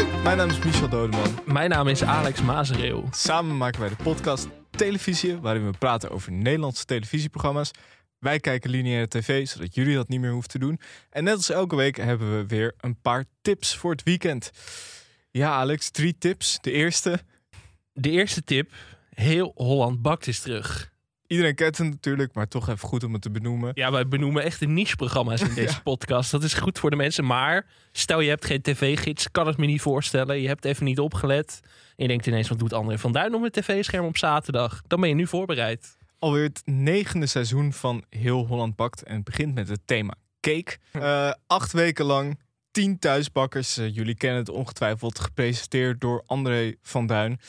Hoi, mijn naam is Michel Dodeman. Mijn naam is Alex Mazereel. Samen maken wij de podcast Televisie, waarin we praten over Nederlandse televisieprogramma's. Wij kijken lineaire tv, zodat jullie dat niet meer hoeven te doen. En net als elke week hebben we weer een paar tips voor het weekend. Ja, Alex, drie tips. De eerste, De eerste tip: heel Holland bakt is terug. Iedereen kent het natuurlijk, maar toch even goed om het te benoemen. Ja, wij benoemen echt de niche-programma's in deze podcast. Dat is goed voor de mensen. Maar stel je hebt geen tv-gids, kan het me niet voorstellen. Je hebt even niet opgelet. En je denkt ineens, wat doet André van Duin op een tv-scherm op zaterdag? Dan ben je nu voorbereid. Alweer het negende seizoen van Heel Holland Bakt. En het begint met het thema cake. Eh, acht weken lang, tien thuisbakkers. Eh, jullie kennen het ongetwijfeld, gepresenteerd door André van Duin.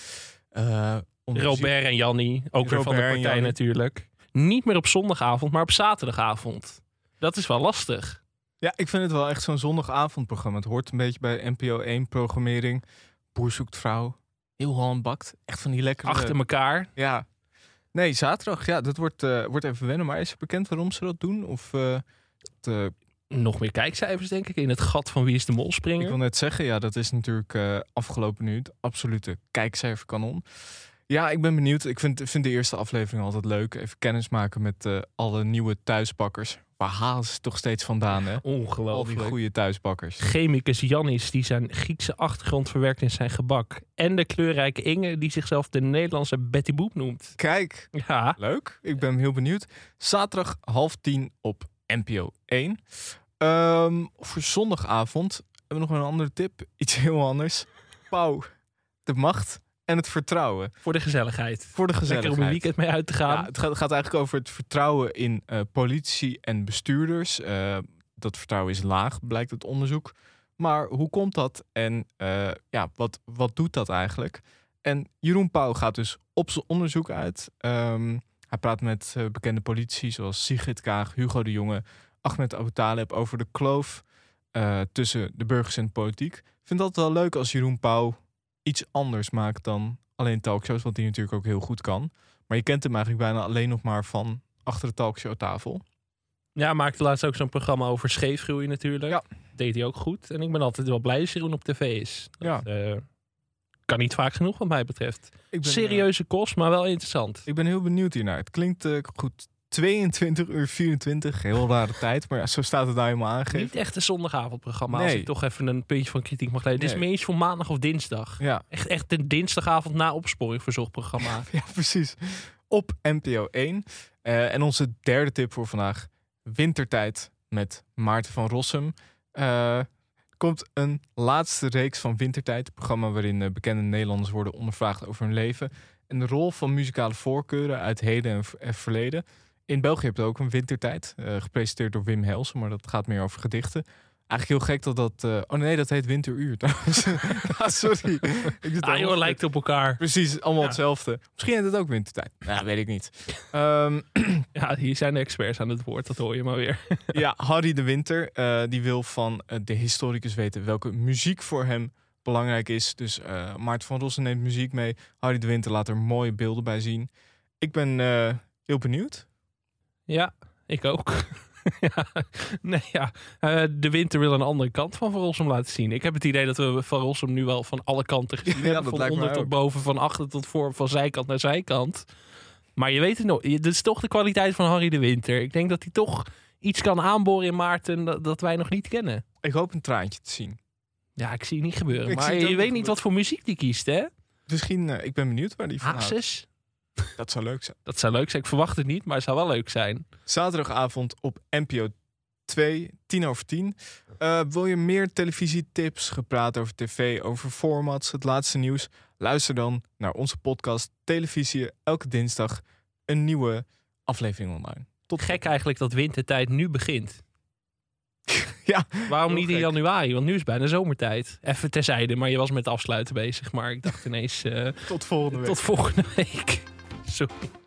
Eh, onder- Robert en Jannie, ook weer van de partij natuurlijk. Niet meer op zondagavond, maar op zaterdagavond. Dat is wel lastig. Ja, ik vind het wel echt zo'n zondagavondprogramma. Het hoort een beetje bij NPO 1 programmering. Boer zoekt vrouw. Heel Holland bakt. Echt van die lekkere... Achter elkaar. Ja. Nee, zaterdag. Ja, dat wordt, eh, wordt even wennen. Maar is het bekend waarom ze dat doen? Of... eh, dat, eh, Nog meer kijkcijfers, denk ik, in het gat van Wie is de Mol ik springen. wil net zeggen, ja, dat is natuurlijk afgelopen nu het absolute kijkcijferkanon. Ja, ik ben benieuwd. Ik vind, vind de eerste aflevering altijd leuk. Even kennis maken met eh, alle nieuwe thuisbakkers. Waar halen ze toch steeds vandaan, hè? Al die Ongelooflijk. goede thuisbakkers. Chemicus Jannis, die zijn Griekse achtergrond verwerkt in zijn gebak. En de kleurrijke Inge, die zichzelf de Nederlandse Betty Boep noemt. Kijk, Ja, Leuk, ik ben heel benieuwd. Zaterdag half tien op NPO 1. Ehm, voor zondagavond hebben we nog een andere tip. Iets heel anders. Pauw, de macht en het vertrouwen. voor de gezelligheid. Voor de Lekker gezelligheid. om een weekend mee uit te gaan. Ja, het gaat, gaat eigenlijk over het vertrouwen in eh, politie en bestuurders. Eh, dat vertrouwen is laag, blijkt het onderzoek. Maar hoe komt dat en eh, ja, wat, wat doet dat eigenlijk? En Jeroen Pauw gaat dus op zijn onderzoek uit. Ehm, hij praat met bekende politici zoals Sigrid Kaag, Hugo de Jonge, Ahmed Abu Taleb over de kloof tussen de burgers en de politiek. Ik vind dat wel leuk als Jeroen Pauw iets anders maakt dan alleen talkshows, wat hij natuurlijk ook heel goed kan. Maar je kent hem eigenlijk bijna alleen nog maar van achter de talkshowtafel. Ja, maakte laatst ook zo'n programma over scheefgroei natuurlijk. Ja. Deed hij ook goed. En ik ben altijd wel blij als Jeroen op tv is. Dat, Ja. eh, kan niet vaak genoeg wat mij betreft. Ik ben, eh, Serieuze kost, maar wel interessant. ik ben heel benieuwd hiernaar. Het klinkt eh, goed. 22 uur 24, heel rare tijd. Maar ja, zo staat het daar helemaal aangegeven. Niet echt een zondagavondprogramma. Als ik toch even een puntje van kritiek mag leiden. Dit is Nee. meer iets voor maandag of dinsdag. Ja, Echt, echt een dinsdagavond na opsporing verzocht programma. ja, precies. Op NPO 1. Eh, en onze derde tip voor vandaag. Wintertijd met Maarten van Rossum. Eh, komt een laatste reeks van Wintertijd. Een programma waarin eh, bekende Nederlanders worden ondervraagd over hun leven. En de rol van muzikale voorkeuren uit heden en verleden. In België heb je ook een Wintertijd. eh, gepresenteerd door Wim Helsen. Maar dat gaat meer over gedichten. Eigenlijk heel gek dat dat... eh, oh nee, dat heet Winteruur trouwens. ah, sorry. Ik Ah joh, lijkt op elkaar. Precies, allemaal Ja. hetzelfde. Misschien heet het ook wintertijd. Ja, weet ik niet. Ehm, Ja, hier zijn de experts aan het woord. Dat hoor je maar weer. ja, Harry de Winter, eh, die wil van de historicus weten welke muziek voor hem belangrijk is. Dus Maarten van Rossen neemt muziek mee. Harry de Winter laat er mooie beelden bij zien. Ik ben heel benieuwd. Ja, ik ook. ja, nee, ja. Eh, de winter wil een andere kant van Van Rossum laten zien. Ik heb het idee dat we Van Rossum nu wel van alle kanten gezien Ja, hebben. Van onder tot boven, van achter tot voor, van zijkant naar zijkant. Maar je weet het nog. Dit is toch de kwaliteit van Harry de Winter. Ik denk dat hij toch iets kan aanboren in Maarten dat, dat wij nog niet kennen. Ik hoop een traantje te zien. Ja, ik zie het niet gebeuren. Ik maar je weet niet wat voor muziek die kiest, hè? Misschien, eh, ik ben benieuwd waar die van. Dat zou leuk zijn. Dat zou leuk zijn. Ik verwacht het niet, maar het zou wel leuk zijn. Zaterdagavond op NPO 2, 10 over 10. Eh, wil je meer televisietips, gepraat over tv, over formats, het laatste nieuws? Luister dan naar onze podcast Televisie. Elke dinsdag een nieuwe aflevering online. Tot Gek eigenlijk dat wintertijd nu begint. Ja, Waarom niet in gek. januari? Want nu is bijna zomertijd. Even terzijde, maar je was met afsluiten bezig. Maar ik dacht ineens, eh, tot volgende week. tot volgende week. Sorry.